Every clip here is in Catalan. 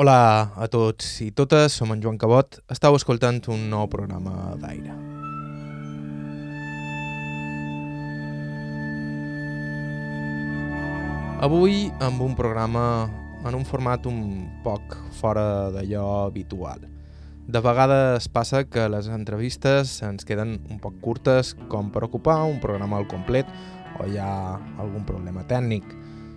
Hola a tots i totes, som en Joan Cabot. Estau escoltant un nou programa d'aire. Avui amb un programa en un format un poc fora d'allò habitual. De vegades passa que les entrevistes ens queden un poc curtes com per ocupar un programa al complet o hi ha algun problema tècnic.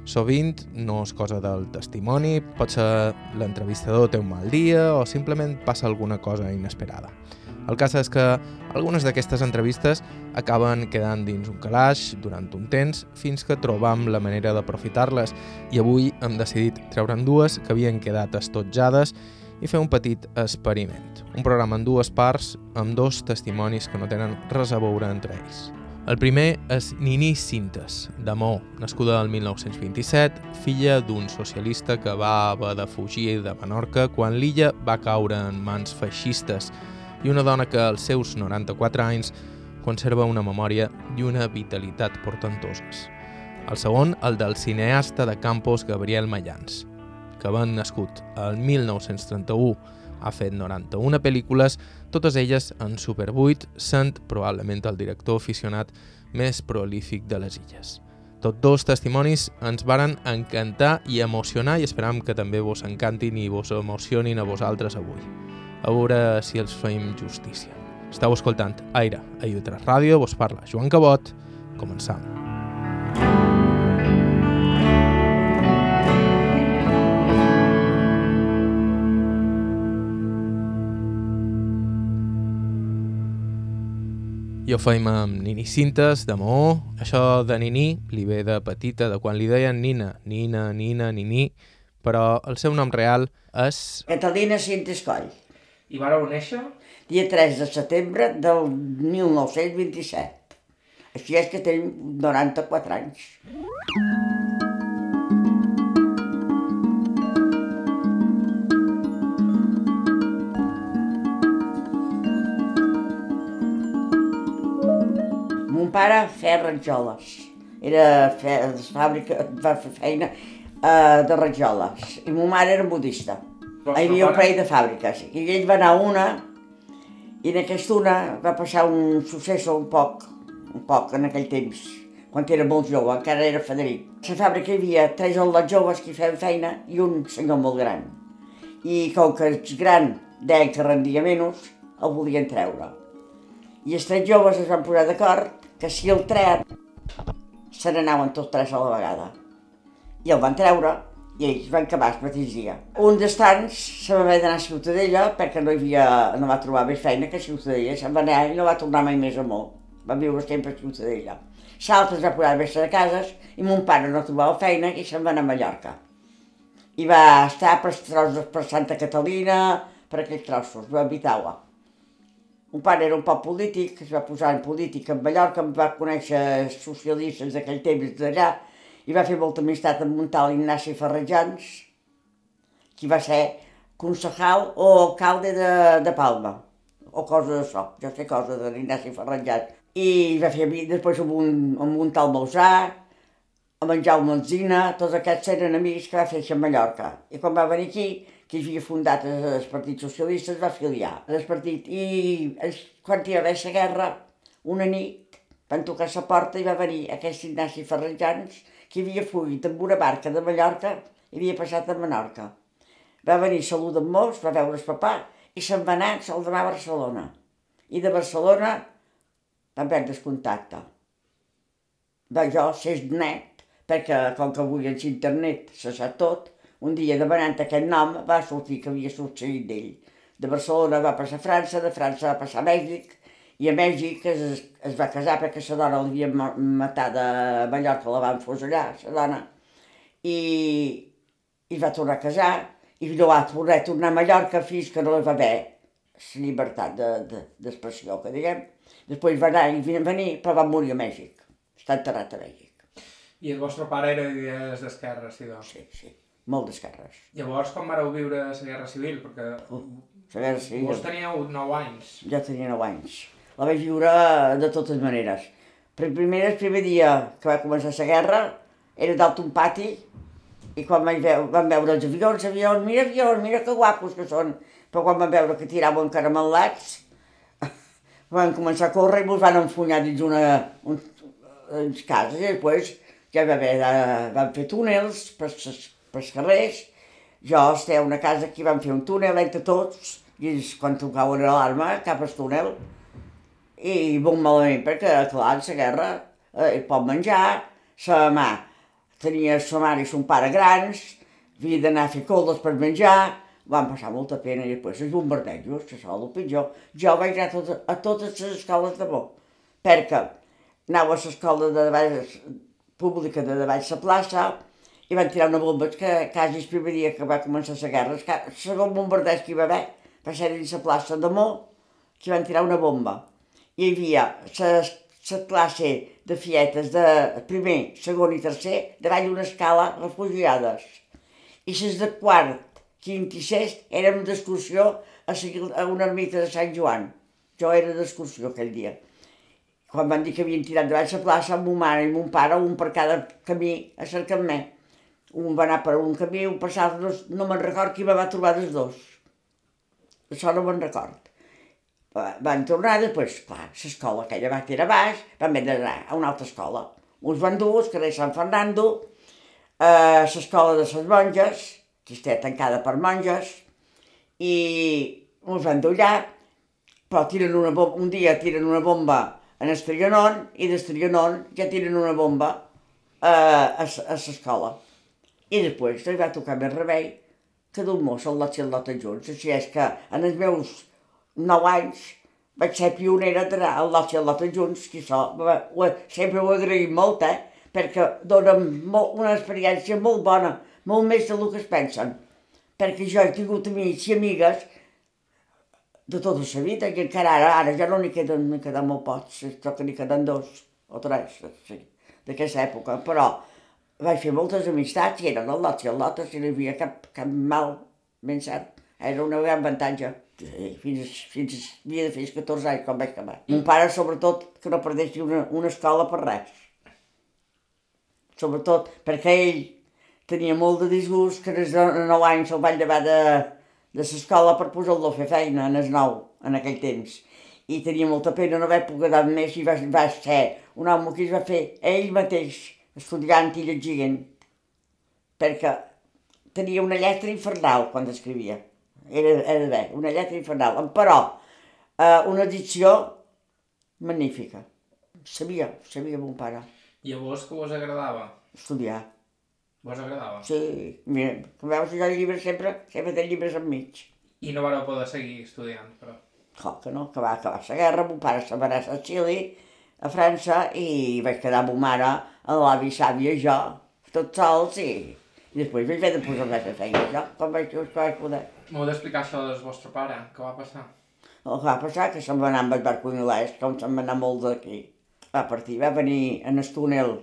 Sovint no és cosa del testimoni, pot ser l'entrevistador té un mal dia o simplement passa alguna cosa inesperada. El cas és que algunes d'aquestes entrevistes acaben quedant dins un calaix durant un temps fins que trobam la manera d'aprofitar-les i avui hem decidit treure'n dues que havien quedat estotjades i fer un petit experiment. Un programa en dues parts amb dos testimonis que no tenen res a veure entre ells. El primer és Nini Cintes, de Mó, nascuda el 1927, filla d'un socialista que va haver de fugir de Menorca quan l'illa va caure en mans feixistes i una dona que als seus 94 anys conserva una memòria i una vitalitat portentoses. El segon, el del cineasta de Campos Gabriel Mayans, que ben nascut el 1931 ha fet 91 pel·lícules, totes elles en Super 8, sent probablement el director aficionat més prolífic de les illes. Tots dos testimonis ens varen encantar i emocionar i esperam que també vos encantin i vos emocionin a vosaltres avui. A veure si els feim justícia. Estau escoltant Aire a Iutres Ràdio, vos parla Joan Cabot. Començam. I ho feim amb Nini Cintes, de Maó. Això de Nini li ve de petita, de quan li deien Nina, Nina, Nina, Nini, però el seu nom real és... Catalina Cintes Coll, I vareu néixer? dia 3 de setembre del 1927. Així és que tenim 94 anys. Mon pare feia rajoles. Era fe, de fàbrica, va fer feina uh, de rajoles. I mon mare era modista. Hi havia un parell de fàbriques. I ell va anar a una i en aquesta una va passar un succés un poc, un poc en aquell temps, quan era molt jove, encara era Federic. A la fàbrica hi havia tres homes joves que feien feina i un senyor molt gran. I com que el gran deia que rendia menys, el volien treure. I els tres joves es van posar d'acord que si el tren se n'anaven tots tres a la vegada. I el van treure i ells van acabar el mateix dia. Un dels tants se va haver d'anar a Ciutadella perquè no, havia, no va trobar més feina que a Ciutadella. Se'n va anar i no va tornar mai més a molt. Va viure sempre a Ciutadella. L'altre es va posar a vés-se de cases i mon pare no trobava feina i se'n va anar a Mallorca. I va estar per per Santa Catalina, per aquells trossos, va a Vitaua. Mon pare era un poc polític, es va posar en política a Mallorca, em va conèixer socialistes d'aquell temps d'allà, i va fer molta amistat amb un tal Ignasi Ferrejans, qui va ser concejal o alcalde de, de Palma, o cosa d'això, jo sé cosa de l'Ignasi Ferrejans. I va fer després amb un, amb un tal Mausà, amb en Jaume Alzina, tots aquests eren amics que va fer a Mallorca. I quan va venir aquí, que havia fundat el, el Partit Socialista, es va afiliar al partit. I es, quan hi va haver la guerra, una nit, van tocar la porta i va venir aquest Ignasi Ferrejans, que havia fugit amb una barca de Mallorca i havia passat a Menorca. Va venir a saludar amb molts, va veure el papà i se'n va anar, se'l demà a Barcelona. I de Barcelona van perdre el contacte. Va jo ser net, perquè com que avui en internet se sap tot, un dia demanant aquest nom va sortir que havia succeït d'ell. De Barcelona va passar a França, de França va passar a Mèxic, i a Mèxic es, es va casar perquè la dona l'havien ma- matat a Mallorca, la van fusellar, la dona, i, i va tornar a casar, i no va tornar a tornar a Mallorca fins que no hi va haver la llibertat d'expressió, de, de, que diguem. Després va anar i venir, però va morir a Mèxic. Està enterrat a Mèxic. I el vostre pare era d'idees d'esquerra, sí, doncs. Sí, sí, molt d'esquerres. Llavors, com vareu viure la Guerra Civil? Perquè La guerra civil. vos teníeu 9 anys. Jo tenia 9 anys. La vaig viure de totes maneres. Per primer, el primer dia que va començar la guerra, era dalt un pati I quan vaig veure, van veure els avions, avions, mira avions, mira que guapos que són. Però quan van veure que tiraven caramel·lats, van començar a córrer i ens van enfunyar dins una, un, uns cases i després ja va haver, de, van fer túnels per, per carrers. Jo estava a una casa que van fer un túnel entre tots i quan tocaven l'alarma cap al túnel i bon malament perquè, clar, la guerra eh, pot menjar, sa mà tenia sa mare i son pare grans, havia d'anar a fer coldes per menjar, van passar molta pena i després els bombardejos, això és el pitjor. Jo vaig anar a, tot, a totes les escoles de bo, perquè anava a l'escola de davall, pública de davall la plaça i van tirar una bomba que quasi el primer dia que va començar la guerra, el segon bombardeig que hi va haver va ser dins la plaça de Mó, que van tirar una bomba. Hi havia la classe de fietes de primer, segon i tercer, davall una escala refugiades. I les de quart, quint i sest érem d'excursió a, a una ermita de Sant Joan. Jo era d'excursió aquell dia. Quan van dir que havien tirat davall la plaça, amb mon mare i mon pare, un per cada camí, a cercar-me. Un va anar per un camí, un l'altre, no, no me'n record qui me va trobar dels dos. Això no me'n record van tornar, després, clar, l'escola aquella va tirar baix, van haver d'anar a una altra escola. Uns van dur, el carrer Sant Fernando, eh, l'escola de les monges, que està tancada per monges, i uns van dur allà, però tiren una bomba, un dia tiren una bomba en Estrionon, i d'Estrionon ja tiren una bomba eh, a, a l'escola. I després hi va tocar més remei que d'un mos i el lot junts. Així és que en els meus nou anys vaig ser pionera i al Lot Junts, que això sempre ho agraïm molt, eh? perquè dona molt, una experiència molt bona, molt més del que es pensen. Perquè jo he tingut amics i amigues de tota la vida, i encara ara, ara ja no n'hi queden, n'hi queden molt pocs, crec que n'hi queden dos o tres, sí, d'aquesta època, però vaig fer moltes amistats i eren el lot i el lot, si no hi havia cap, cap mal, ben cert, era un gran avantatge. Fins, fins havia de fer 14 anys quan vaig acabar. Mon pare, sobretot, que no perdessi una, una escola per res. Sobretot perquè ell tenia molt de disgust que des de 9 anys se'l van llevar de, de l'escola per posar-lo a fer feina en el nou, en aquell temps. I tenia molta pena no haver pogut anar més i va, va ser un home que es va fer ell mateix, estudiant i llegint, perquè tenia una lletra infernal quan escrivia era, era bé, una lletra infernal, però eh, una dicció magnífica. Sabia, sabia mon pare. I a vos que vos agradava? Estudiar. Vos agradava? Sí, mira, com veus, jo el llibre sempre, sempre té llibres enmig. I no vareu poder seguir estudiant, però? Clar que no, que va acabar la guerra, mon pare se'n va anar a Xili, a França, i vaig quedar amb mare, a l'avi sàvia jo, tots sols, i, i després vaig haver de posar-me a fer feina jo, com vaig, com vaig poder. M'heu d'explicar això del vostre pare, què va passar? El que va passar que se'n va anar amb el barco anglès, com se'n va anar molt d'aquí. Va partir, va venir en el túnel,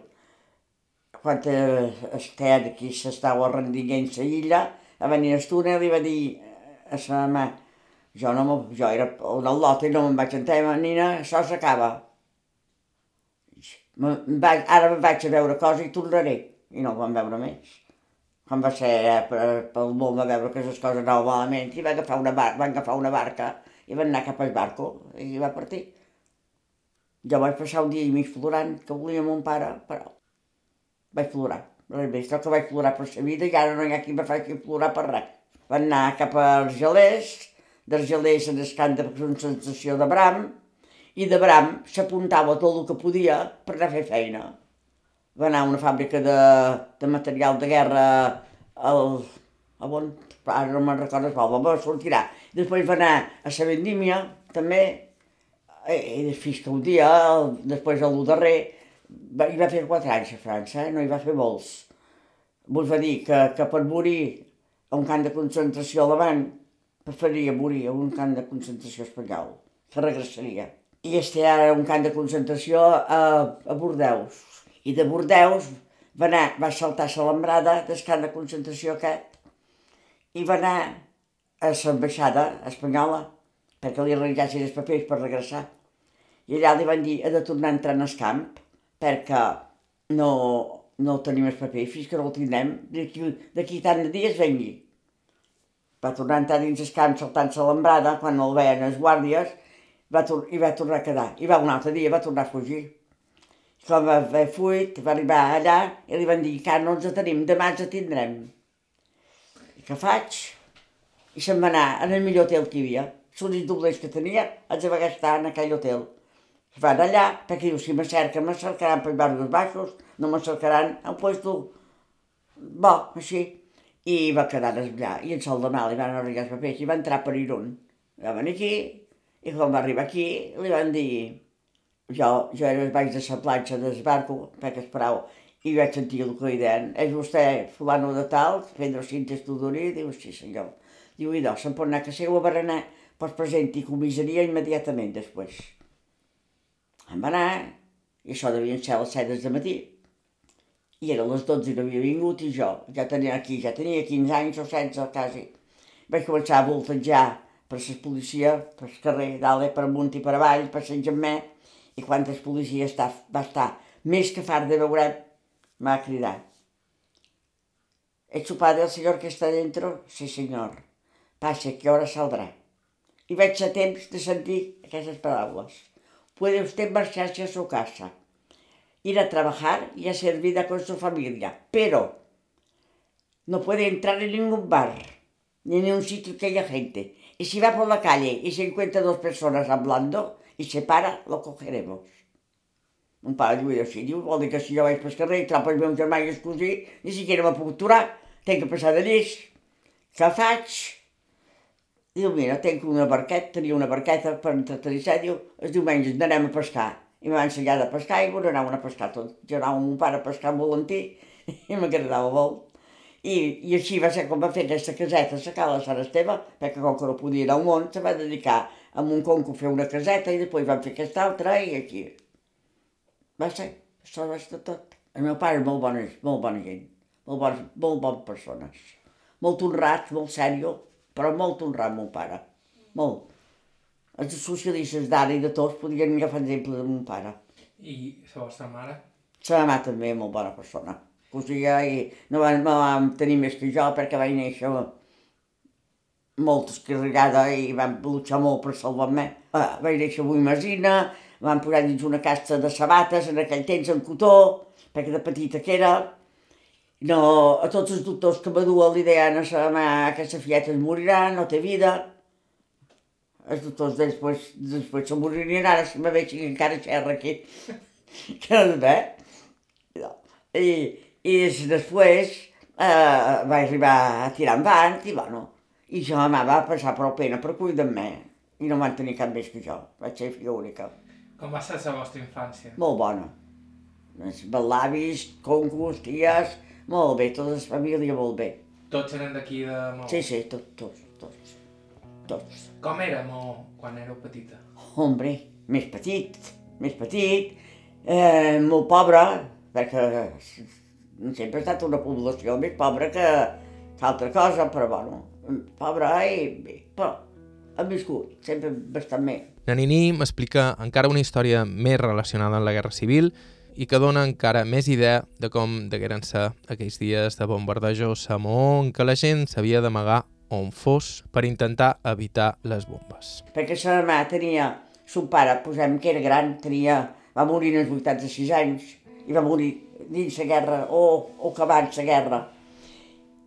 quan estava d'aquí s'estava rendint la illa, va venir el túnel i va dir a sa mà, jo, no jo era el lot i no me'n vaig entendre, nina, això s'acaba. Ara vaig a veure cosa i tornaré. I no ho vam veure més quan va ser eh, pel món va veure que les coses anaven malament i va agafar una, bar va agafar una barca i va anar cap al barco i va partir. Jo vaig passar un dia i mig plorant que volia mon pare, però vaig plorar. Res més, que vaig plorar per la vida i ara no hi ha qui me faci plorar per res. Van anar cap als gelers, dels gelers en el camp de concentració de Bram, i de Bram s'apuntava tot el que podia per anar a fer feina va anar a una fàbrica de, de material de guerra al, a on, ara no me'n recordo qual, va sortirà. Després va anar a la vendímia, també, i fins que un dia, després el darrer, va, hi va fer quatre anys a França, eh? no hi va fer molts. Vos va dir que, que per morir a un camp de concentració alemany, preferiria morir a un camp de concentració espanyol, que regressaria. I este ara un camp de concentració a, a Bordeus, i de Bordeus va, anar, va saltar a l'embrada del camp de concentració aquest i va anar a l'ambaixada espanyola perquè li arranjassin els papers per regressar. I allà li van dir ha de tornar a entrar en el camp perquè no, no tenim el paper, fins que no el tindrem, d'aquí tant de dies vengui. Va tornar a entrar dins el camp saltant-se l'embrada, quan el veien els guàrdies, va i va tornar a quedar. I va un altre dia, va tornar a fugir. Com va haver fuit, va arribar allà i li van dir que no ens tenim, demà ens tindrem. I què faig? I se'n va anar en el millor hotel que hi havia. Els doblers que tenia, els va gastar en aquell hotel. Es van allà, perquè diu, si me cerquen, me cercaran per baixos, no me cercaran a un puesto bo, així. I va quedar allà, i en sol de mal, li van arribar els papers, i va entrar per Irún. Va venir aquí, i quan va arribar aquí, li van dir, jo, jo era baix de la planxa del barco, perquè esperau, i vaig sentir el deien, és vostè fulano de tal, Pedro Cintes Tudori? Diu, sí senyor. Diu, i no, se'n pot anar que seu a berenar, pues presenti comissaria immediatament després. Em va anar, i això devien ser les 7 de matí. I era les 12 i no havia vingut i jo ja tenia aquí, ja tenia 15 anys o 16 quasi. Vaig començar a voltejar per les policia, per el carrer, dalt, per amunt i per avall, per Sant Gemmer, i quantes policies està, va estar més que fart de veure, m'ha cridat. ¿Es su padre el señor que está dentro? Sí, señor. Pase, que hora saldrà. I vaig a temps de sentir aquestes paraules. Puede usted marcharse a su casa ir a trabajar y a ser vida con su familia, pero no puede entrar en ningún bar ni en un sitio que haya gente. Y si va por la calle y se encuentra dos personas hablando y se para, lo cogeremos. Un pare diu així, diu, vol dir que si jo vaig pel carrer i trobo el meu germà i cosí, ni siquiera me puc aturar, tenc que passar de lleix. Què faig? Diu, mira, tenc una barqueta, tenia una barqueta per entretenir-se, diu, els diumenges anem a pescar i me va ensenyar a pescar i bueno, anàvem a pescar tot. Jo anava amb mon pare a pescar amb volantí i m'agradava molt. I, I així va ser com va fer aquesta caseta la a Sant Esteve, perquè com que no podia anar al món, se va dedicar a un conco a fer una caseta i després van fer aquesta altra i aquí. Va ser, això va ser tot. El meu pare és molt bona, molt bona gent, molt bon, molt bon persones. Molt honrat, molt sèrio, però molt honrat, mon pare. Molt els socialistes d'ara i de tots podien agafar exemple de mon pare. I la vostra mare? La mare també molt bona persona. Cosia i no van, no vam tenir més que jo perquè vaig néixer molt escarregada i van luchar molt per salvar-me. Ah, vaig néixer avui Masina, van posar dins una casta de sabates en aquell temps en cotó, perquè de petita que era. No, a tots els doctors que m'aduen li deien a sa mare que sa fieta es morirà, no té vida els doctors després, després se moririen ara si me veig encara xerra aquí. que no sé. No. I, I després eh, va arribar a tirar endavant i bueno, i jo ma va passar prou pena per cuidar mi i no van tenir cap més que jo, vaig ser filla única. Com va ser la vostra infància? Molt bona. Els balavis, concurs, ties, molt bé, tota la família molt bé. Tots eren d'aquí de Maó? Sí, sí, tots, tots, tots tots. Com era Maó quan éreu petita? Hombre, més petit, més petit, eh, molt pobre, perquè sempre ha estat una població més pobra que altra cosa, però bueno, pobra i però ha viscut sempre bastant bé. Nanini m'explica encara una història més relacionada amb la Guerra Civil i que dona encara més idea de com degueren ser aquells dies de bombardejos a Maó en què la gent s'havia d'amagar on fos per intentar evitar les bombes. Perquè sa mare tenia, son pare, posem que era gran, tenia, va morir als 86 anys i va morir dins la guerra o, o que abans la guerra.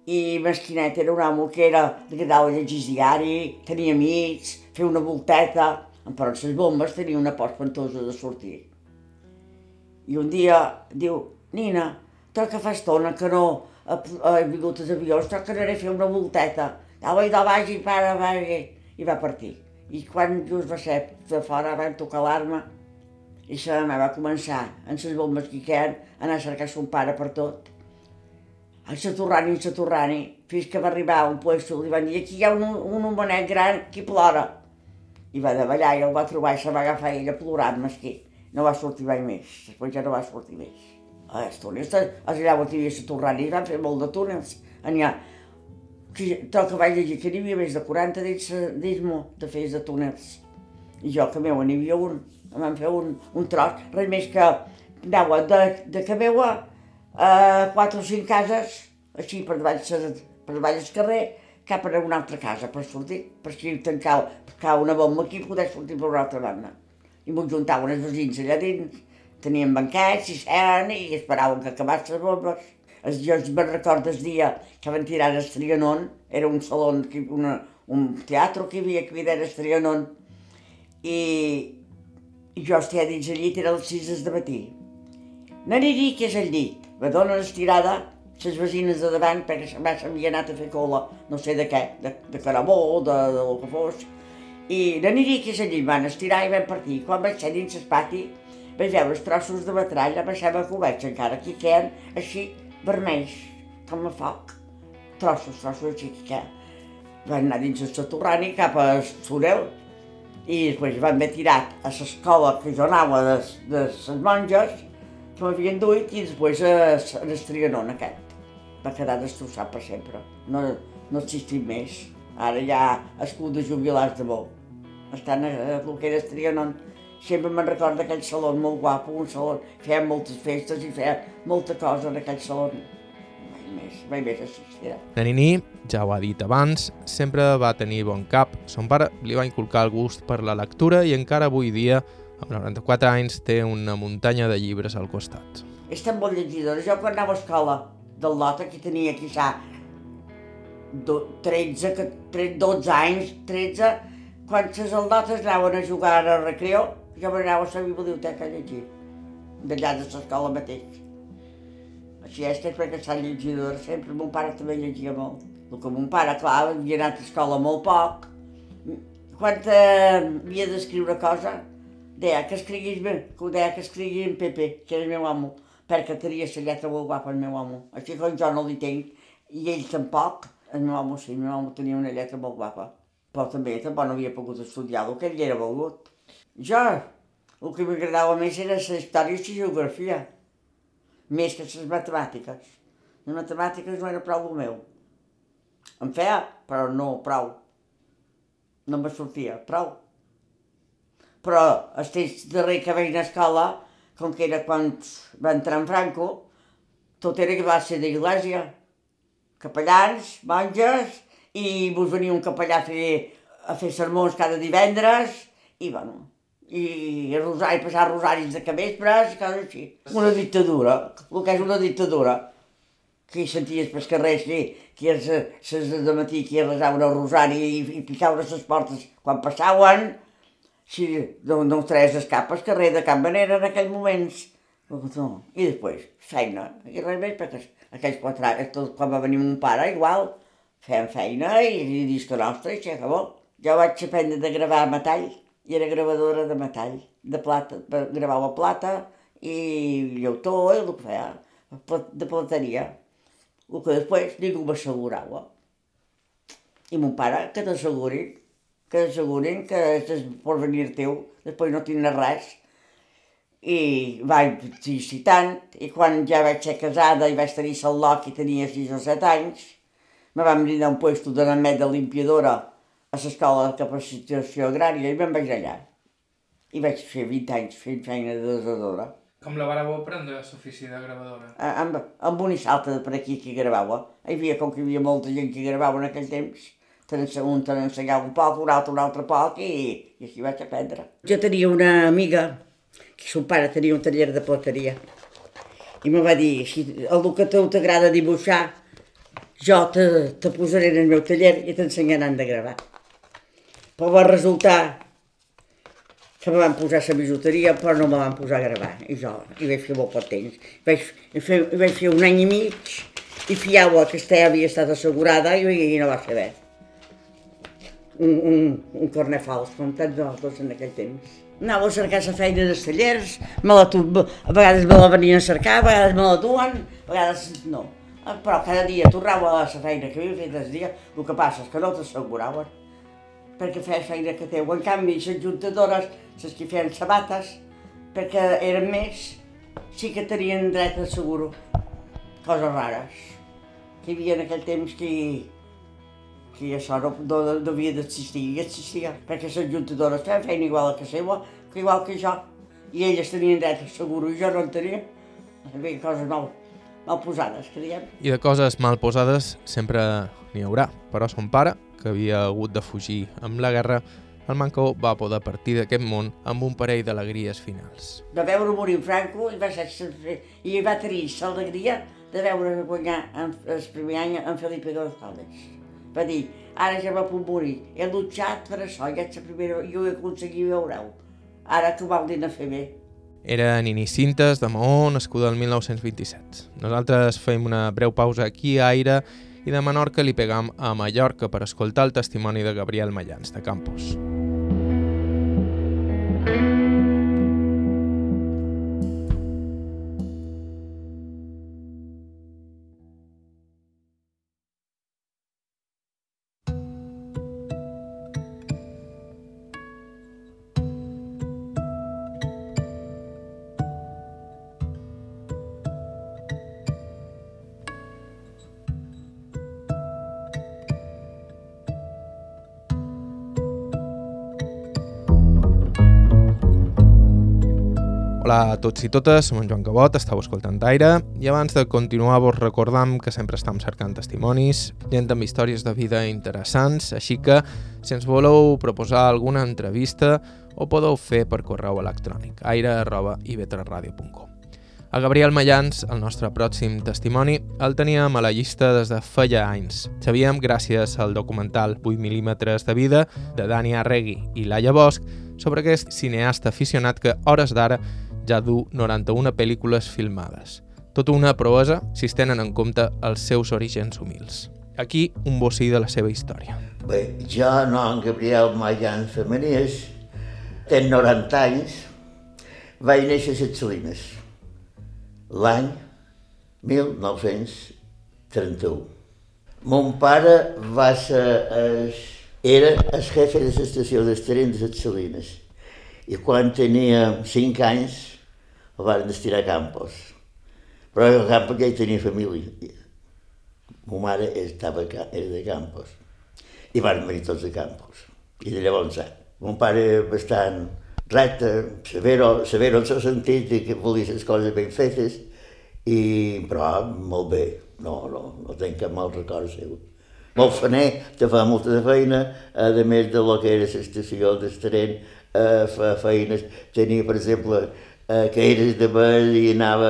I Mesquinet era un home que era, que agradava llegir diari, tenia amics, fer una volteta, però en les bombes tenia una por espantosa de sortir. I un dia diu, Nina, tot que fa estona que no he vingut als avions, tot que anaré a fer una volteta i de baix i para, vagi, i va partir. I quan just va ser de fora van tocar l'arma i sa mare va començar, en les bombes que queden, a anar a cercar son pare per tot. En Saturrani, en Saturrani, fins que va arribar a un puesto, li van dir, aquí hi ha un, un homenet gran que plora. I va davallar i el va trobar i se va agafar ella plorant, mesquí. No va sortir mai més, després ja no va sortir més. A els túnels, els allà on hi havia Saturrani, van fer molt de túnels. N'hi ha que, tal que vaig llegir que n'hi havia més de 40 d'ismo de fes de túnels. I jo, que meu, n'hi havia un, van fer un, un tros, res més que anava de, de que meua eh, quatre o cinc cases, així per davall, per davall del carrer, cap a una altra casa per sortir, per si tancar, tancar una bomba aquí poder sortir per una altra banda. I m'ho juntaven els veïns allà dins, tenien banquets i seien i esperaven que acabassin les bombes. Es, jo me'n recordo el dia que van tirar el Trianon, era un saló, una, un teatre que hi havia, que hi havia el Trianon, i, i jo estia dins el llit, era les 6 de matí. No aniria que és el llit, me donen estirada, les veïnes de davant, perquè s'havia anat a fer cola, no sé de què, de, de carabó, de, de, del que fos, i n'aniria que és llit, van estirar i van partir. Quan vaig ser dins el pati, vaig veure els trossos de metralla, pensava que ho veig encara, que queden així vermells, com a foc. Trossos, trossos així que queden. Van anar dins el soterrani cap a Sorel, i després van haver tirat a l'escola que jo anava de, de les monges, que m'havien duit, i després a, a aquest. Va quedar destrossat per sempre. No, no existim més. Ara ha escut de jubilats de bo. Estan a, a el que era Estrianon. Sempre me'n recordo d'aquell saló molt guapo, un saló, feia moltes festes i feia molta cosa en aquell saló. Més, mai més assistirà. La Nini, ja ho ha dit abans, sempre va tenir bon cap. Son pare li va inculcar el gust per la lectura i encara avui dia amb 94 anys té una muntanya de llibres al costat. Estem molt llegidora. Jo quan anava a escola del Lota, que tenia quizà 13, 13, 12 anys, 13, quan les aldotes anaven a jugar al recreo, jo m'anava a la biblioteca a llegir, d'allà de l'escola mateix. Així és, que perquè s'ha llegidora, sempre mon pare també llegia molt. El que mon pare, clar, havia anat a escola molt poc, quan eh, havia d'escriure cosa, deia que escriguis bé, que ho deia que escrigui en Pepe, que era el meu amo, perquè tenia la lletra molt guapa el meu amo. Així com jo no li tenc, i ell tampoc, el meu amo sí, el meu amo tenia una lletra molt guapa. Però també tampoc no havia pogut estudiar el que ell era volgut. Jo, el que m'agradava més era la història i la geografia, més que les matemàtiques. Les matemàtiques no era prou el meu. Em feia, però no prou. No me sortia, prou però el temps darrer que vaig a escola, com que era quan va entrar en Franco, tot era classe d'església, capellans, monges, i vos venia un capellà a fer, a fer sermons cada divendres, i bueno, i rosari, passar rosaris de capvespres i coses així. Una dictadura, el que és una dictadura, que hi senties pels carrers, sí, que és ses de matí, que hi resaven el rosari i, i picaven les portes quan passaven, si no, no traes escapes carrer de cap manera en aquells moments. No. I després, feina. I res més, perquè aquells quatre anys, tot, quan va venir mon pare, igual, fèiem feina i, i disco nostre, i s'acabó. Jo vaig aprendre de gravar metall, i era gravadora de metall, de plata, gravava plata i llautó, i el que feia, de plateria. El que després ningú m'assegurava. I mon pare, que t'assegurin, que assegurin que és el porvenir teu, després no tindràs res. I vaig insistir tant, i quan ja vaig ser casada i vaig tenir el loc i tenia 6 o 7 anys, me vam brindar un puesto de namet de limpiadora a l'escola de capacitació agrària i me'n vaig allà. I vaig fer 20 anys fent feina de desadora. Com la vareu aprendre, l'ofici de gravadora? Amb, amb una salta de per aquí que gravava. Hi havia, com que hi havia molta gent que gravava en aquell temps, un te n'ensenyava un poc, un altre un altre poc i, i així vaig aprendre. Jo tenia una amiga que son pare tenia un taller de plateria i me va dir, si el que t'agrada dibuixar, jo te, te posaré en el meu taller i t'ensenyaran de gravar. Però va resultar que me van posar la bijuteria, però no me van posar a gravar. I jo hi vaig fer molt poc temps. Vaig fer, vaig fer un any i mig i fiava que aquesta havia estat assegurada i, i no va bé un, un, un corner fals, com tants altres en aquell temps. Anava a cercar la feina dels tallers, me la a vegades me la venien a cercar, a vegades me la duen, a vegades no. Però cada dia tornava a la feina que havia fet el dia, el que passa és que no t'asseguraven, perquè feies feina que teu. En canvi, les juntadores, les que feien sabates, perquè eren més, sí que tenien dret a seguro. Coses rares. Que hi havia en aquell temps que que això no, no, no havia d'existir, i existia, perquè les juntadores feien feina igual que seva, que igual que jo, i elles tenien dret a seguro i jo no en tenia. Havia coses noves. mal posades, que. I de coses mal posades sempre n'hi haurà, però son pare, que havia hagut de fugir amb la guerra, el Manco va poder partir d'aquest món amb un parell d'alegries finals. De veure morir Franco i va, ser, i va tenir l'alegria de veure guanyar en, el primer any en Felipe González. Va dir, ara ja va punt morir, he luchat per això, ja ets la primera, jo he aconseguit veure-ho. Ara tu vol dir a fer bé. Era Nini Cintes, de Maó, nascuda el 1927. Nosaltres fem una breu pausa aquí a Aire i de Menorca li pegam a Mallorca per escoltar el testimoni de Gabriel Mallans, de Campos. Hola a tots i totes, som en Joan Cabot, estàu escoltant Aire i abans de continuar vos recordam que sempre estem cercant testimonis, gent amb històries de vida interessants, així que si ens voleu proposar alguna entrevista ho podeu fer per correu electrònic aire.ivetradio.com a Gabriel Mayans, el nostre pròxim testimoni, el teníem a la llista des de feia anys. Sabíem, gràcies al documental 8 mil·límetres de vida de Dani Arregui i Laia Bosch, sobre aquest cineasta aficionat que, hores d'ara, ja du 91 pel·lícules filmades. Tot una proesa si es tenen en compte els seus orígens humils. Aquí un bocí de la seva història. Bé, jo, no, Gabriel Mayan Femenies, ten 90 anys, vaig néixer a les Salines, l'any 1931. Mon pare va ser, es, era el jefe de l'estació d'Estarent de les Salines i quan tenia 5 anys el van destinar a Campos. Però a Campos ja hi tenia família. Ma mare estava, era de Campos. I van venir tots de Campos. I de llavors, mon pare bastant recte, severo, severo en el sentit de que volia les coses ben fetes, i, però molt bé, no, no, no tenc cap mal record seu. Molt faner, te fa molta de feina, a més de lo que era l'estació d'Estarent, eh, feines. Tenia, per exemple, eh, caires de bell i anava,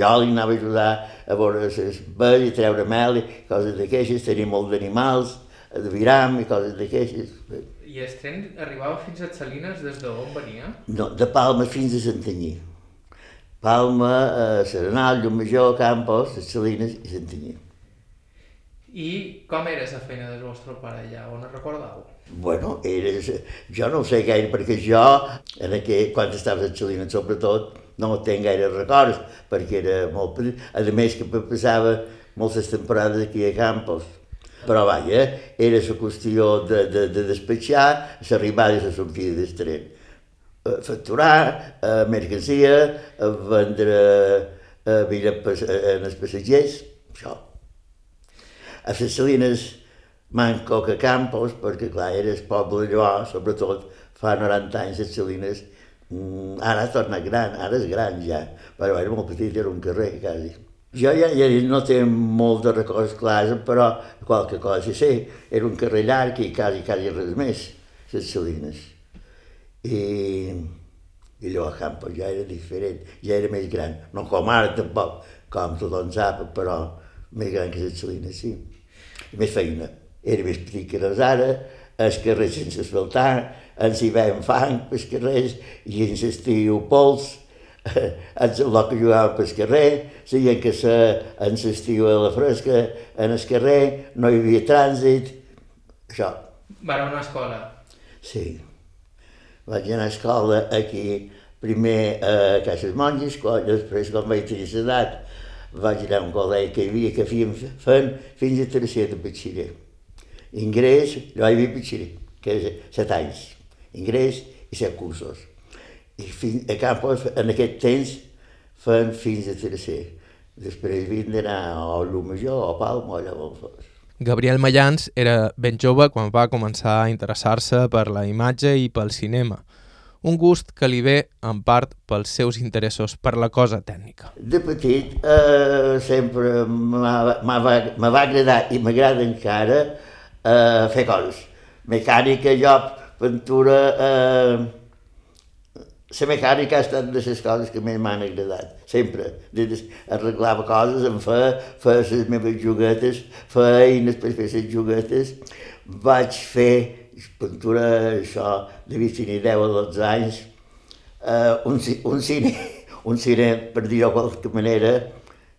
jo li anava a ajudar a veure les bell i treure mel i coses d'aquestes, tenia molt d'animals, de viram i coses d'aquestes. I el tren arribava fins a Salines des d'on venia? No, de Palma fins a Santanyí. Palma, eh, Serenal, Llumajor, Campos, Salines i Santanyí. I com era la feina del vostre pare allà? On es recordeu? Bueno, eres, jo no ho sé gaire, perquè jo, en aquell, quan estava a Xalina, sobretot, no tenc gaire records, perquè era molt. A més que passava moltes temporades aquí a Campos. Però vaja, era la qüestió de, de, de despatxar l'arribada i la sortida del tren. Eh, facturar, eh, mercancia, eh, vendre eh, bitllets en els passatgers, això. A les Salines manco que Campos, perquè clar, era el poble allò, sobretot fa 90 anys les Salines, mm, ara ha tornat gran, ara és gran ja, però era molt petit, era un carrer quasi. Jo ja, ja no tinc molt de records clars, però qualque cosa sé, era un carrer llarg i quasi, quasi res més, les Salines. I, i allò a Campos ja era diferent, ja era més gran, no com ara tampoc, com tothom sap, però més gran que les Salines, sí. I més feina era més petit que les ara, els carrers sense asfaltar, ens hi veiem fang pels carrers i ens estiu pols, ens el que jugàvem pel carrer, sabien que se, ens estiu a la fresca, en el carrer, no hi havia trànsit, això. Va a una escola? Sí. Vaig anar a escola aquí, primer a Caixes Monges, després quan vaig tenir l'edat, vaig anar a un col·legi que hi havia que fèiem fent fins a tercer de batxiller ingrés, jo vaig viure pitxer, que és set anys, ingrés i set cursos. I fins, a Campos, en aquest temps, fem fins a tercer. Després vinc d'anar a Major, o Palma, o allà on fos. Gabriel Mayans era ben jove quan va començar a interessar-se per la imatge i pel cinema. un gust que li ve en part pels seus interessos per la cosa tècnica. De petit eh, sempre m'ha va agradar i m'agrada encara eh, fer coses. Mecànica, jo, pintura... Eh, la mecànica ha estat de les coses que més m'han agradat, sempre. Arreglava coses, em feia, feia les meves juguetes, feia eines per fer les juguetes. Vaig fer pintura, això, de tenir 10 o 12 anys, uh, un, un cine, un cine, per dir-ho de qualque manera,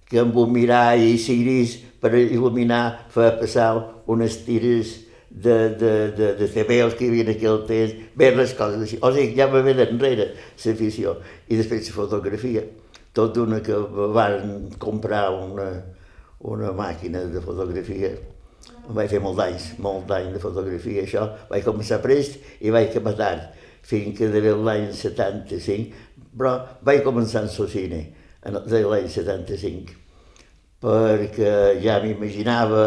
que amb un mirall i ciris per il·luminar feia passar unes tires de, de, de, de CBOs que hi havia en aquell temps, bé les coses així. O sigui, ja va ve d'enrere l'afició. I després la fotografia. Tot una que van comprar una, una màquina de fotografia. Vaig fer molt d'anys, molt d'anys de fotografia, això. Vaig començar prest i vaig acabar tard, fins que de l'any 75, però vaig començar en cine, en l'any 75, perquè ja m'imaginava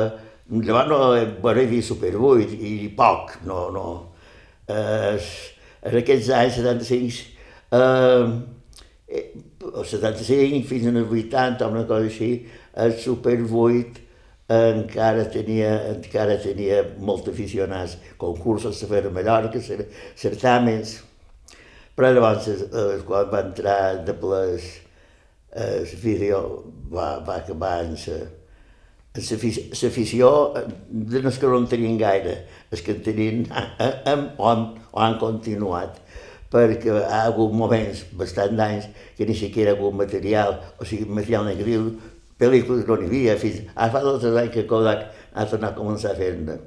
Llavors no, bueno, hi havia Super 8 i, poc, no, no. Eh, en aquests anys, 75, eh, o 75 fins als 80 o una cosa així, el Super 8 encara tenia, encara tenia molt aficionats, concursos a fer a Mallorca, certàmens, però llavors, eh, quan va entrar de ple el vídeo, va, va acabar en sa, l'afició de les que no en tenien gaire, els que en tenien o, han, o han continuat, perquè ha hagut moments, bastant d'anys, que ni siquiera ha hagut material, o sigui, material negatiu, pel·lícules no n'hi havia, fins ara fa dos anys que Kodak ha tornat a començar a fer-ne.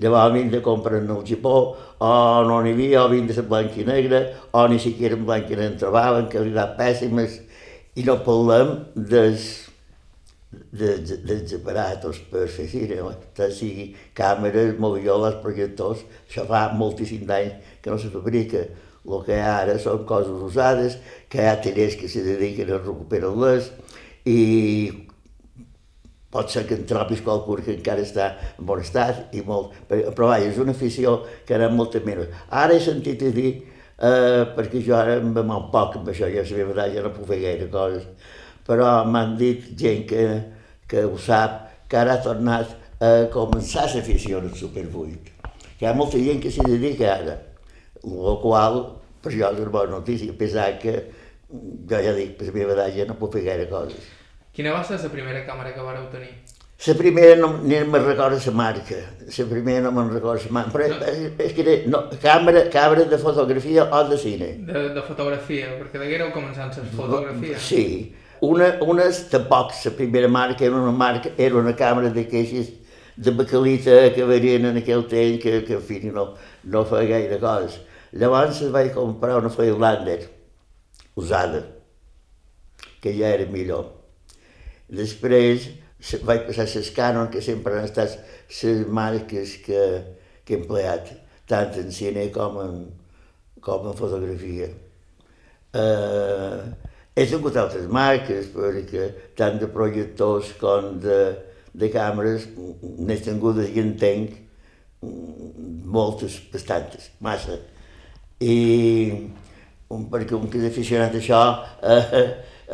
Llavors vinc de comprar el Japó, o no n'hi havia, o vinc de la blanc i negra, o ni siquiera en blanc i negra en trobaven, qualitat pèssimes, i no parlem dels dels, dels aparatos per fer cinema, tant sigui càmeres, movioles, projectors, això fa moltíssim d'anys que no se fabrica. El que hi ha ara són coses usades, que hi ha tallers que se dediquen a recuperar-les i pot ser que en trobis qualcú que encara està en bon estat i molt... Però vaja, és una afició que ara molta menys. Ara he sentit a dir, eh, perquè jo ara em va molt poc amb això, ja sabia veritat, ja no puc fer gaire coses, però m'han dit gent que, que ho sap, que ara ha tornat a començar l'afició al Super 8. Que hi ha molta gent que s'hi dedica ara, el qual per jo és una bona notícia, pensar que jo ja dic, per la meva edat ja no puc fer gaire coses. Quina va ser la primera càmera que vareu tenir? La primera no, ni me'n recordo la marca, la primera no me'n recordo la marca, però no. és, és que era no, càmera, càmera de fotografia o de cine. De, de fotografia, perquè deguéreu començant les fotografies. Sí, una, unes tampoc, la primera marca era una marca, era una càmera de queixes de bacalita que venien en aquell temps que, que en fi, no, no feia gaire coses. Llavors vaig comprar una Freilander usada, que ja era millor. Després vaig passar a les Canon, que sempre han estat les marques que, que he empleat, tant en cine com en, com en fotografia. Uh, he tingut altres marques, perquè tant de projectors com de, de càmeres n'he tingudes i en tenc moltes, bastantes, massa. I un, perquè un que és aficionat a això, eh,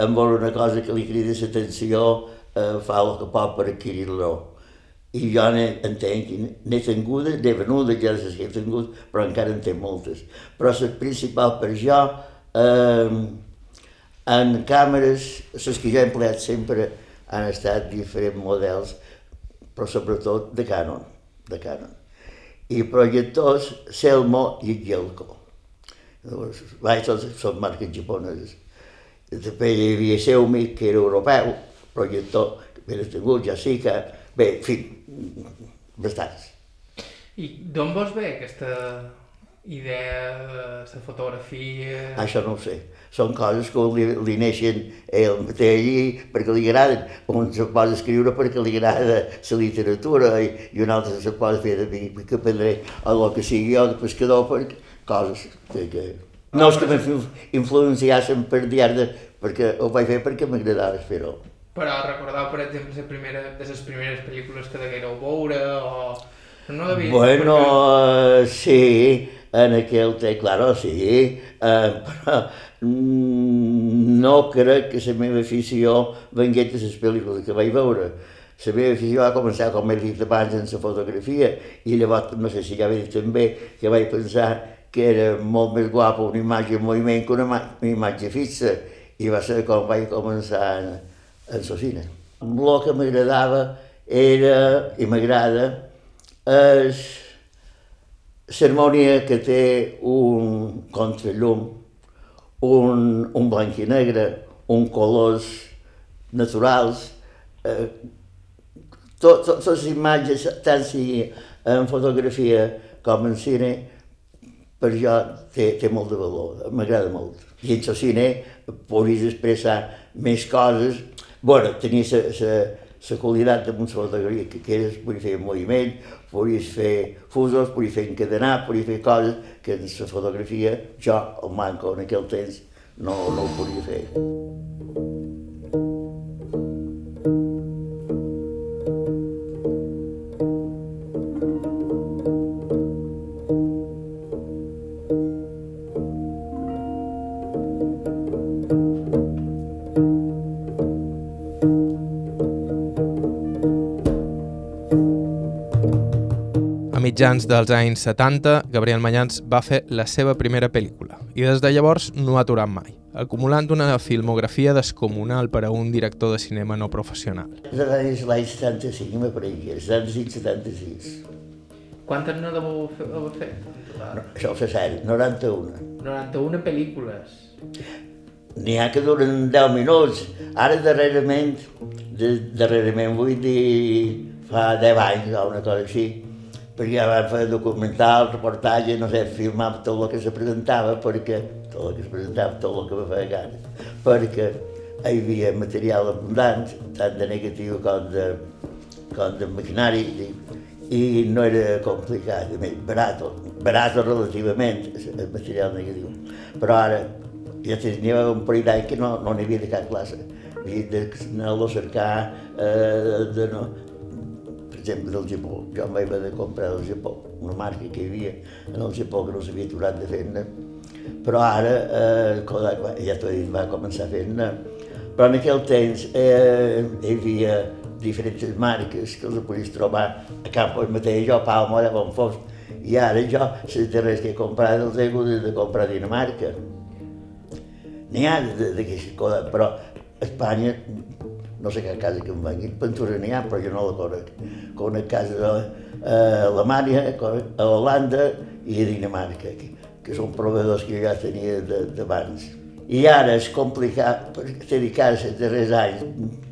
em vol una cosa que li crida l'atenció, eh, que pot per adquirir-lo. I jo entenc, n'he tingudes, n'he venudes, ja les he tingut, però encara en té moltes. Però la principal per jo, eh, en càmeres, les que jo he empleat sempre han estat diferents models, però sobretot de Canon, de Canon. I projectors Selmo i Gelco. Vaig, tots són marques japoneses. Després hi havia Xiaomi, que era europeu, projector, sí que... Bé, en fi, bastants. I d'on vols ve aquesta idea de la fotografia... Això no ho sé. Són coses que li, li neixen ell mateix perquè li agraden. Un se posa escriure perquè li agrada la literatura i, i un altre se posa fer de mi, que prendré el que sigui jo de pescador perquè coses que, que... No és que m'influenciassen per diari, perquè ho vaig fer perquè m'agradava fer-ho. Però recordeu, per exemple, la primera, de les primeres pel·lícules que deguéreu veure o... No devia... Bueno, perquè... sí, en aquell temps, claro, sí, eh, però mm, no crec que la meva afició vengués de les pel·lícules que vaig veure. La meva afició va començar, com he dit abans, en la fotografia, i llavors, no sé si ja he dit també, que vaig pensar que era molt més guapa una imatge en moviment que una, una imatge fixa, i va ser com vaig començar en, el cine. El que m'agradava era, i m'agrada, és l'harmonia que té un contrallum, un, un blanc i negre, un colors naturals, eh, totes les imatges, tant si en fotografia com en cine, per jo té, té molt de valor, m'agrada molt. I en el cine podries expressar més coses, bueno, tenia la qualitat de una fotografia que, que eres, podies fer moviment, podies fer fusos, podies fer encadenar, podies fer coses que en la fotografia jo, el manco en aquell temps, no, no ho podia fer. Mitjans dels anys 70, Gabriel Manyans va fer la seva primera pel·lícula i des de llavors no ha aturat mai, acumulant una filmografia descomunal per a un director de cinema no professional. És l'any 75, me pareix, 75-76. Quantes no deveu haver fet? No, això ho sé sèrio, 91. 91 pel·lícules. N'hi ha que duren 10 minuts. Ara darrerament, de, darrerament vull dir fa 10 anys o una cosa així, perquè ja vam fer documental, reportatge, no sé, filmar tot el que se presentava, perquè tot el que es presentava, tot el que va fer gana, perquè hi havia material abundant, tant de negatiu com de, com de maquinari, i no era complicat, a més, barat, barat relativament, el material negatiu. Però ara, ja n'hi havia un parell d'anys que no, n'hi havia de cap classe. Havia d'anar-lo a cercar, eh, de, no, exemple, del Japó. Jo em vaig haver de comprar del Japó, una marca que hi havia en el Japó que no s'havia aturat de fer-ne. Però ara, eh, Kodak, ja t'ho he dit, va començar fent-ne. Però en aquell temps eh, hi havia diferents marques que els podies trobar a Campos mateix, jo, Palma, allà on fos. I ara jo, les darreres que he comprat, els he hagut de comprar a Dinamarca. N'hi ha d'aquestes coses, però a Espanya no sé què casa que em vengui, pintura n'hi ha, però jo no la conec. Conec casa a Alemanya, a Holanda i a Dinamarca, que, que són proveedors que ja tenia d'abans. I ara és complicat dedicar-se darrers anys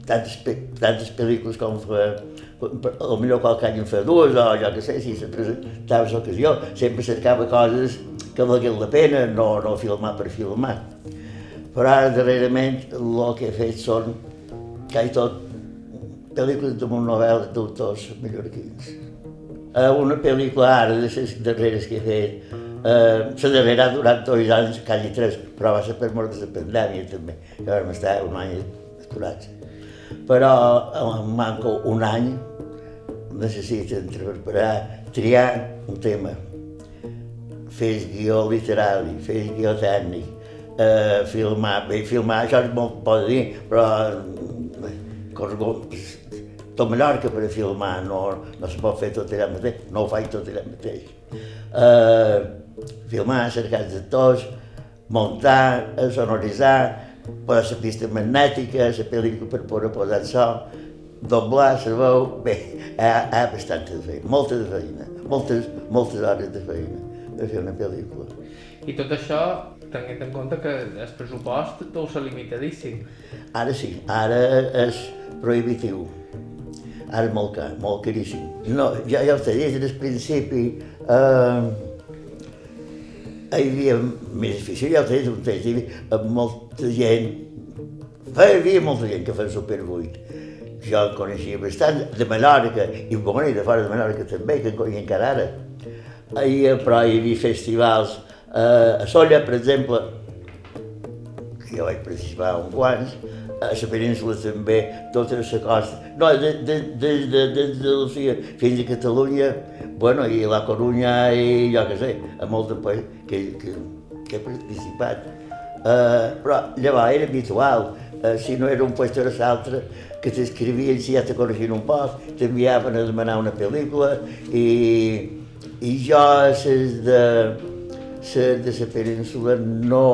tantes, tantes pel·lícules com fa, millor qualque any en fa dues o jo què sé, si se presentava l'ocasió, sempre cercava coses que valguin la pena, no, no filmar per filmar. Però ara darrerament el que he fet són que hi tot pel·lícules de novel·la d'autors mallorquins. Uh, una pel·lícula ara de les darreres que he fet, uh, la darrera ha durat dos anys, quasi tres, però va ser per mort de la pandèmia també, que vam estar un any aturats. Però em manco un any, necessiten preparar, triar un tema, fes guió literari, fes guió tècnic, eh, filmar, bé, filmar això és molt pot dir, però tot Mallorca per a filmar, no, no se pot fer tot allà mateix, no ho faig tot allà mateix. Uh, filmar, cercar actors, muntar, sonoritzar, posar la pista magnètica, la pel·lícula per poder posar el so, doblar la veu, bé, hi ha, hi ha bastanta de feina, molta de feina, moltes, moltes hores de feina de fer una pel·lícula. I tot això tenint en compte que el pressupost deu ser limitadíssim. Ara sí, ara és prohibitiu. Ara molt car, molt caríssim. No, ja, ja ho sé, des del principi eh, hi havia més afició, ja ho sé, un temps, hi havia molta gent, hi havia molta gent que feia Super 8. Jo en coneixia bastant, de Menorca, i bueno, i de fora de Menorca també, que en coneixia encara ara. Hi, però hi havia festivals, eh, a Solla, per exemple, jo vaig participar un quants, a la península també, tota la costa, no, des de, de, de, de, de fins a Catalunya, bueno, i la Corunya i jo què sé, a molts països que, que, que he participat. Uh, però llavors era habitual, uh, si no era un lloc o l'altre, que t'escrivien si ja te coneixien un poc, t'enviaven a demanar una pel·lícula i, i jo ses de, ses de la península no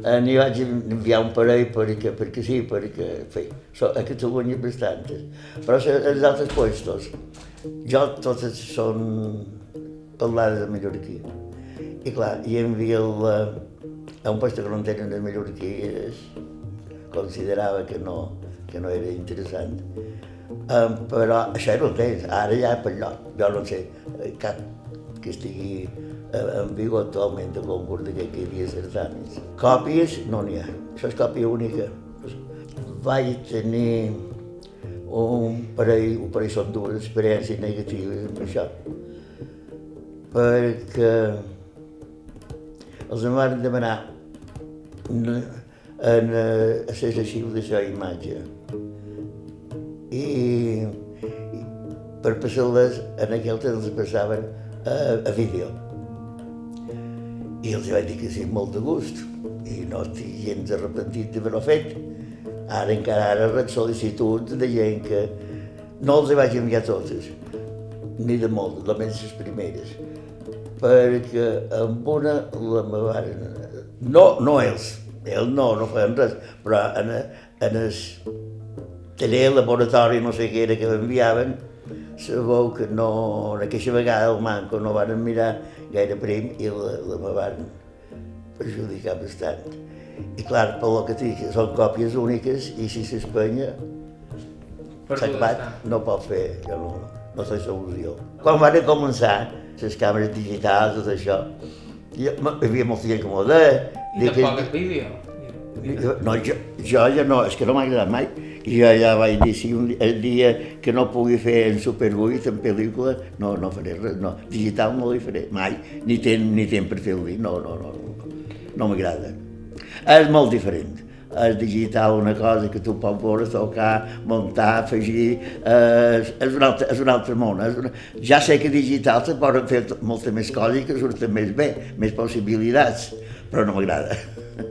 n'hi vaig enviar un parell perquè, perquè sí, perquè fe, so, a Catalunya bastantes. Però els altres puestos, jo totes són parlades de mallorquí. I clar, i envia el, a un puesto que no tenen de mallorquí és, considerava que no, que no era interessant. Um, però això era el temps, ara ja per lloc. Jo no sé eh, cap que estigui eh, en vigor actualment de concurs de que hi havia certàmens. Còpies no n'hi ha, això és còpia única. Vaig tenir un parell, un parell són dues experiències negatives amb això, perquè els em van demanar en, en, a les arxius de la imatge i, i per passar-les en aquell temps passaven a, a vídeo. I els vaig dir que sí, molt de gust, i no estic gens arrepentit d'haver-ho fet. Ara encara ara rep sol·licituds de gent que no els vaig enviar totes, ni de molt, només les primeres, perquè amb una la me van... No, no ells, ells no, no feien res, però en, en el taller, laboratori, no sé què era que m'enviaven, sabeu que no, en aquesta vegada el manco no van mirar gaire prim i la, la me van perjudicar bastant. I clar, per lo que dic, són còpies úniques i si s'espanya s'ha acabat, no pot fer, jo no, no sé solució. Quan van començar les càmeres digitals, tot això, hi havia molta gent que m'ho deia. I tampoc el vídeo. No, jo, jo ja no, és que no m'ha agradat mai. I jo ja vaig dir, si un, el dia que no pugui fer en Super 8, en pel·lícula, no, no faré res, no. Digital no li faré, mai. Ni ten, ni ten per fer-ho dir, no, no, no, no, no m'agrada. És molt diferent. És digital una cosa que tu pots veure, tocar, muntar, afegir, eh, és, un altre, és un altre món. És una... Ja sé que digital se poden fer moltes més coses que surten més bé, més possibilitats, però no m'agrada.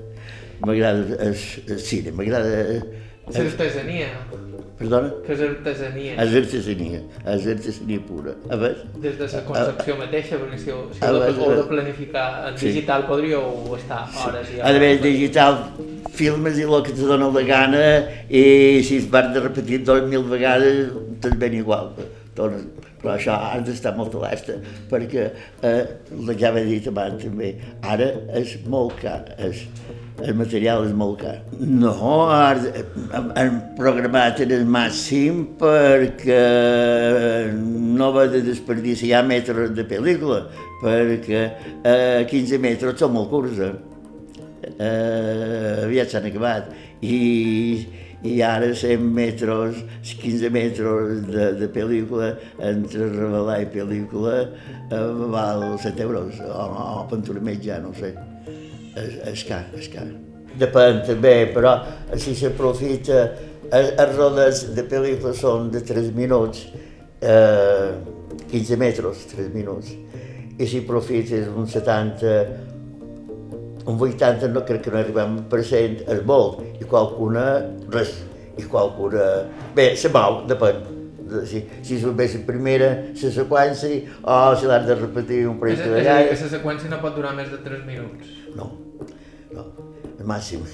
m'agrada el, el cine, m'agrada... L'artesania. Perdona? Que és artesania. És artesania, és artesania pura. A veure? Des de la concepció mateixa, perquè si, ho- si A ho, ho de a planificar en Sí. digital podríeu estar hores i A hores. més, digital, filmes i el que te dona la gana i si es van de repetir dos mil vegades te'n ven igual. Doncs, però això has d'estar molt alerta perquè, eh, la ja he dit abans també, ara és molt car, és, el material és molt car. No, ara hem, programat el màxim perquè no va de desperdiciar metres de pel·lícula, perquè eh, 15 metres són molt curts, eh? eh, aviat s'han acabat i, i ara 100 metres, 15 metres de, de pel·lícula entre revelar i pel·lícula eh, val 7 euros o, o pintura mitja, no sé és, és car, és car depèn també, però si s'aprofita els rodes de pel·lícula són de 3 minuts eh, 15 metres, 3 minuts i si aprofites un 70 un 80 no crec que no arribem per cent és molt, i qualcuna res, i qualcuna... Bé, se mou, depèn. De- Si, si la primera, la seqüència, o si l'has de repetir un parell de vegades. la seqüència no pot durar més de 3 minuts. No, no, el màxim.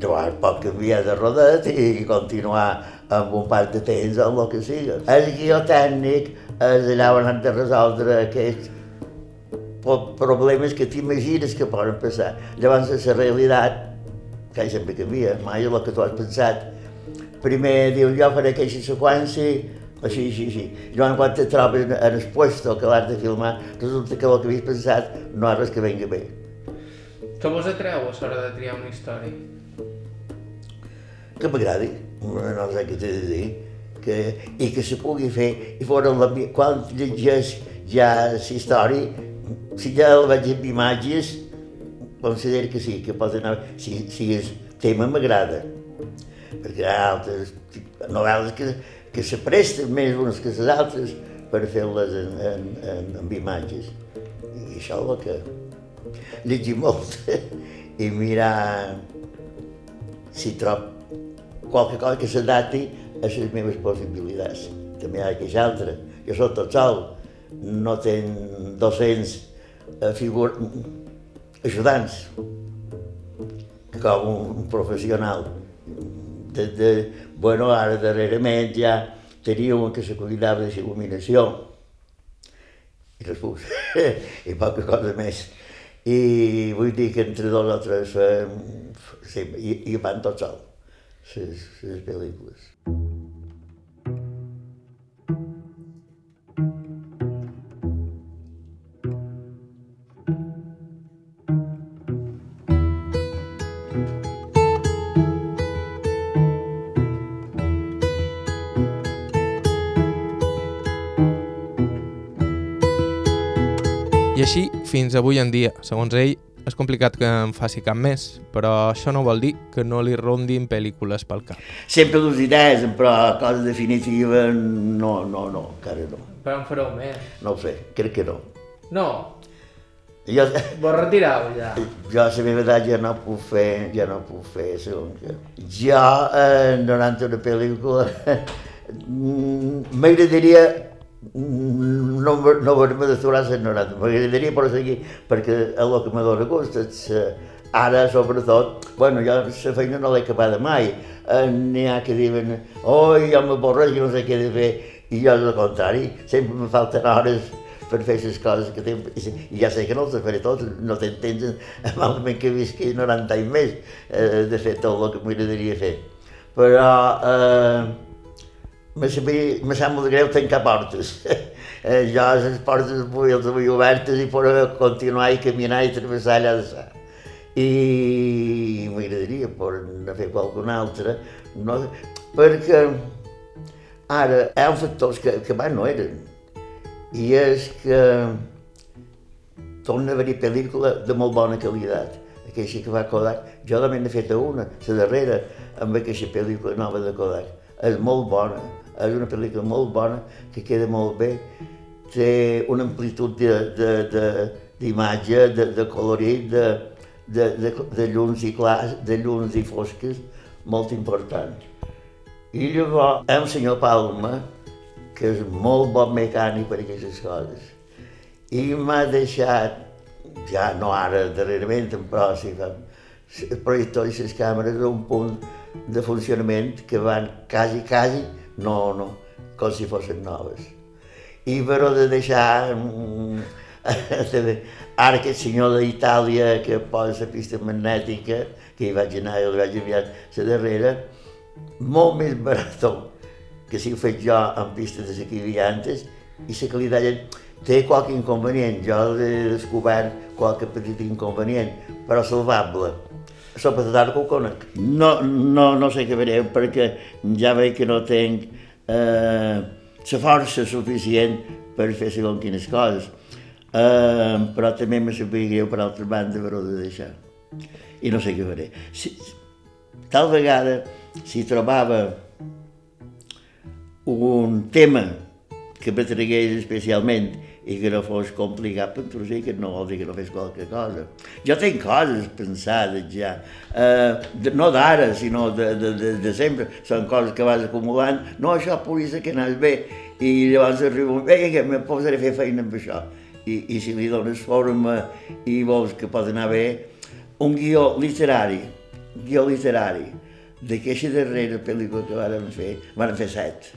Llavors pot canviar de rodet i continuar amb un parc de temps o el que sigui. El guió tècnic és allà on han de resoldre aquests problemes que t'imagines que poden passar. Llavors, la realitat, que sempre canvia, mai és el que tu has pensat. Primer dius, jo faré aquesta seqüència, així, així, així. Llavors, quan te trobes en en el puesto que l'has de filmar, resulta que el que havies pensat no és res que venga bé. Què vos atreu a l'hora de triar una història? que m'agradi, no sé què t'he de dir, que, i que se pugui fer, i fora la, quan llegeix ja la història, si ja la veig amb imatges, considero que sí, que pot anar, si, si és tema m'agrada, perquè hi ha altres novel·les que, que se presten més unes que les altres per fer-les en, en, en, amb imatges. I això el que llegir molt i mirar si trob qualque cosa que s'adapti a les meves possibilitats. També hi ha aquesta altra. Jo soc tot sol, no tenc docents eh, figur... ajudants com un professional. De, de, bueno, ara darrerament ja un que se cuidava de il·luminació i després, i poca cosa més. I vull dir que entre dos o tres eh, sí, i, i van tot sol, les, les pel·lícules. Fins avui en dia. Segons ell, és complicat que en faci cap més, però això no vol dir que no li rondin pel·lícules pel cap. Sempre les idees, però cosa definitiva no, no, no, encara no. Però en fareu més. No ho sé, crec que no. No, Jo, vos retireu ja. jo la meva edat ja no puc fer, ja no puc fer segons que... Jo, eh, donant una pel·lícula, mm, m'agradaria no, me- no haver-me d'aturar a les 90, m'agradaria però seguir, perquè és el que me dóna gust, és, ara sobretot, bueno, jo la feina no l'he acabada mai, n'hi ha que diuen, oi, jo m'avorreix i no sé què de fer, i jo al contrari, sempre me falten hores per fer les coses que tinc, i ja sé que no els faré tots, no tens temps malament que visqui 90 anys més eh, de fer tot el que m'agradaria fer. Però eh, me, sap molt greu tancar portes. eh, jo les portes les vull obertes i poder continuar i caminar i travessar allà de sa. I m'agradaria poder fer qualcuna altra, no? perquè ara hi ha factors que, que abans no eren i és que torna a haver-hi pel·lícula de molt bona qualitat. Aquesta que va Kodak, jo també n'he fet una, la darrera, amb aquesta pel·lícula nova de Kodak. És molt bona, és una pel·lícula molt bona, que queda molt bé, té una amplitud d'imatge, de, de, de, de colorit, de, de, de, de llums i clars, de llums i fosques, molt important. I llavors, el senyor Palma, que és molt bon mecànic per aquestes coses, i m'ha deixat, ja no ara darrerament, però sí, fa, el projector i les càmeres un punt de funcionament que van quasi, quasi, no, no, com si fossin noves. I però de deixar mm, ara aquest senyor d'Itàlia que posa la pista magnètica, que hi vaig anar i li vaig enviar la darrera, molt més barat que si ho faig jo en pistes de que hi havia antes, i la té qualque inconvenient. Jo he descobert qualque petit inconvenient, però salvable. Sopa de tarda que ho conec. No, no, no sé què veureu, perquè ja veig que no tinc eh, la força suficient per fer segons quines coses. Eh, però també me sabia greu per altra banda haver-ho de deixar. I no sé què faré. Si, tal vegada, si trobava un tema que m'atragués especialment i que no fos complicat per tu, sí que no vol dir que no fes qualque cosa. Jo tinc coses pensades ja, eh, no d'ara, sinó de, de, de, de sempre, són coses que vas acumulant, no, això pugui ser que anàs bé, i llavors arriba un que me posaré a fer feina amb això. I, I si li dones forma i vols que pot anar bé, un guió literari, guió literari, d'aquesta darrera pel·lícula que varen fer, van fer set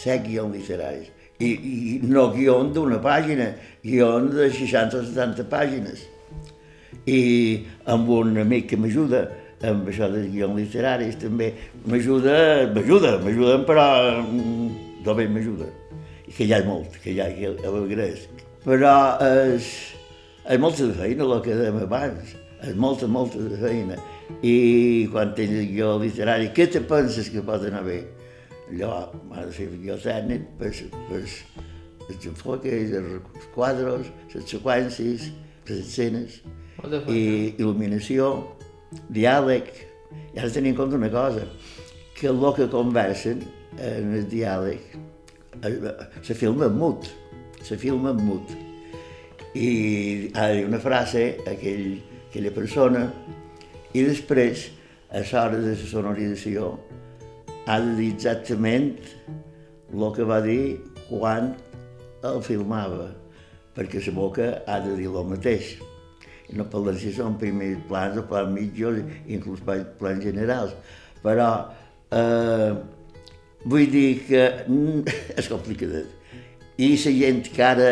set guions literaris. I, i no guions d'una pàgina, guions de 60 o 70 pàgines. I amb un amic que m'ajuda amb això dels guions literaris també, m'ajuda, m'ajuda, m'ajuda, però mm, també m'ajuda. I que ja és molt, que ja que l'agresc. Però és, és molta de feina el que dèiem abans, és molta, molta de feina. I quan tens el guió literari, què te penses que pot anar bé? Allò de fer guió tècnic per, per els enfoques, els quadros, les seqüències, les escenes, i il·luminació, diàleg, I has de tenir en compte una cosa, que el que conversen en el diàleg eh, se filma en mut, se filma en mut. I ha de dir una frase a aquell, aquella persona i després, a l'hora de la sonorització, ha de dir exactament el que va dir quan el filmava, perquè la boca ha de dir el mateix. I no parlar si són primers plans o plans mitjos, inclús plans generals. Però eh, vull dir que és complicat. I la gent que ara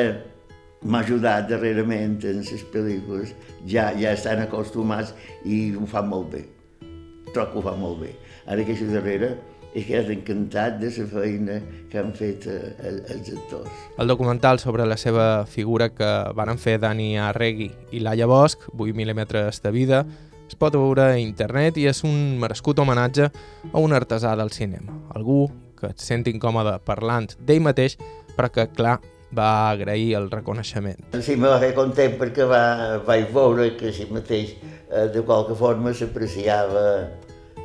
m'ha ajudat darrerament en les pel·lícules ja, ja estan acostumats i ho fan molt bé. Trobo que ho fan molt bé. Ara que això darrere he quedat encantat de la feina que han fet eh, els actors. El documental sobre la seva figura que van fer Dani Arregui i Laia Bosch, 8 mil·límetres de vida, es pot veure a internet i és un merescut homenatge a un artesà del cinema, algú que et sent incòmode parlant d'ell mateix, però que, clar, va agrair el reconeixement. Sí, me va fer content perquè va, vaig veure que si mateix eh, de qualque forma s'apreciava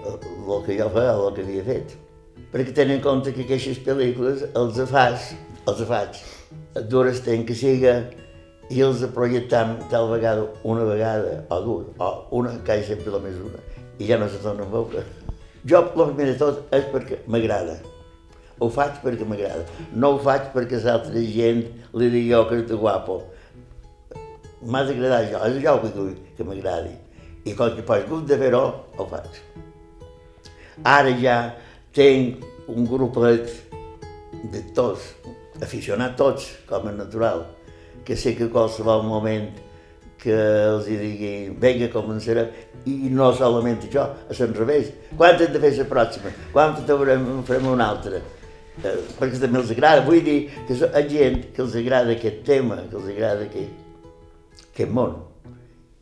el que jo feia, el que havia fet. Perquè tenen en compte que aquestes pel·lícules els faig, els faig, dures tenen que siga i els projectam tal vegada, una vegada o dues, o una, quasi sempre la més una, i ja no se torna a veure. Jo, el primer de tot, és perquè m'agrada. Ho faig perquè m'agrada. No ho faig perquè l'altra gent li digui jo que ets guapo. M'ha d'agradar jo, és jo que vull que m'agradi. I quan que pots gust de fer-ho, ho faig. Ara ja tinc un grupet d'actors, aficionats tots, com és natural, que sé que qualsevol moment que els hi digui, vinga, començarem, i no solament això, a l'enrevés. Quan hem de fer la pròxima? Quan farem, farem una altra? Eh, perquè també els agrada, vull dir que hi ha gent que els agrada aquest tema, que els agrada aquest, aquest món.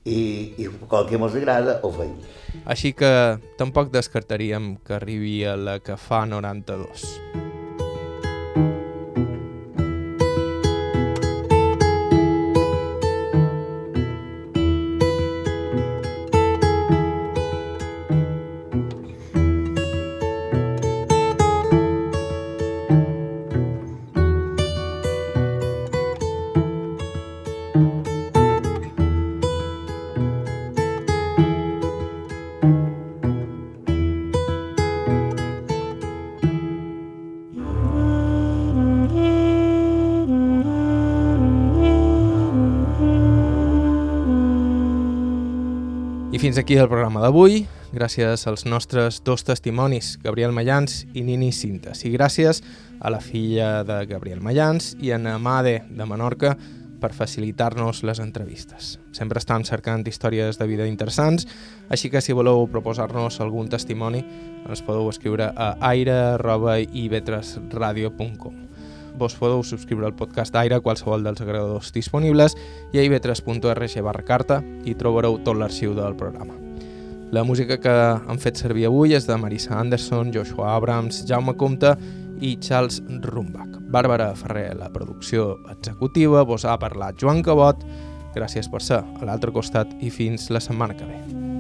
I, i com que ens agrada, ho feim. Així que tampoc descartaríem que arribi a la que fa 92. Aquí el programa d'avui. Gràcies als nostres dos testimonis, Gabriel Mayans i Nini Cintas. I gràcies a la filla de Gabriel Mayans i a Amade de Menorca per facilitar-nos les entrevistes. Sempre estan cercant històries de vida interessants, així que si voleu proposar-nos algun testimoni ens podeu escriure a aire.ivetresradio.com vos podeu subscriure al podcast d'Aire a qualsevol dels agregadors disponibles i a ib3.org barra carta i trobareu tot l'arxiu del programa. La música que han fet servir avui és de Marisa Anderson, Joshua Abrams, Jaume Comte i Charles Rumbach. Bàrbara Ferrer, la producció executiva, vos ha parlat Joan Cabot. Gràcies per ser a l'altre costat i fins la setmana que ve.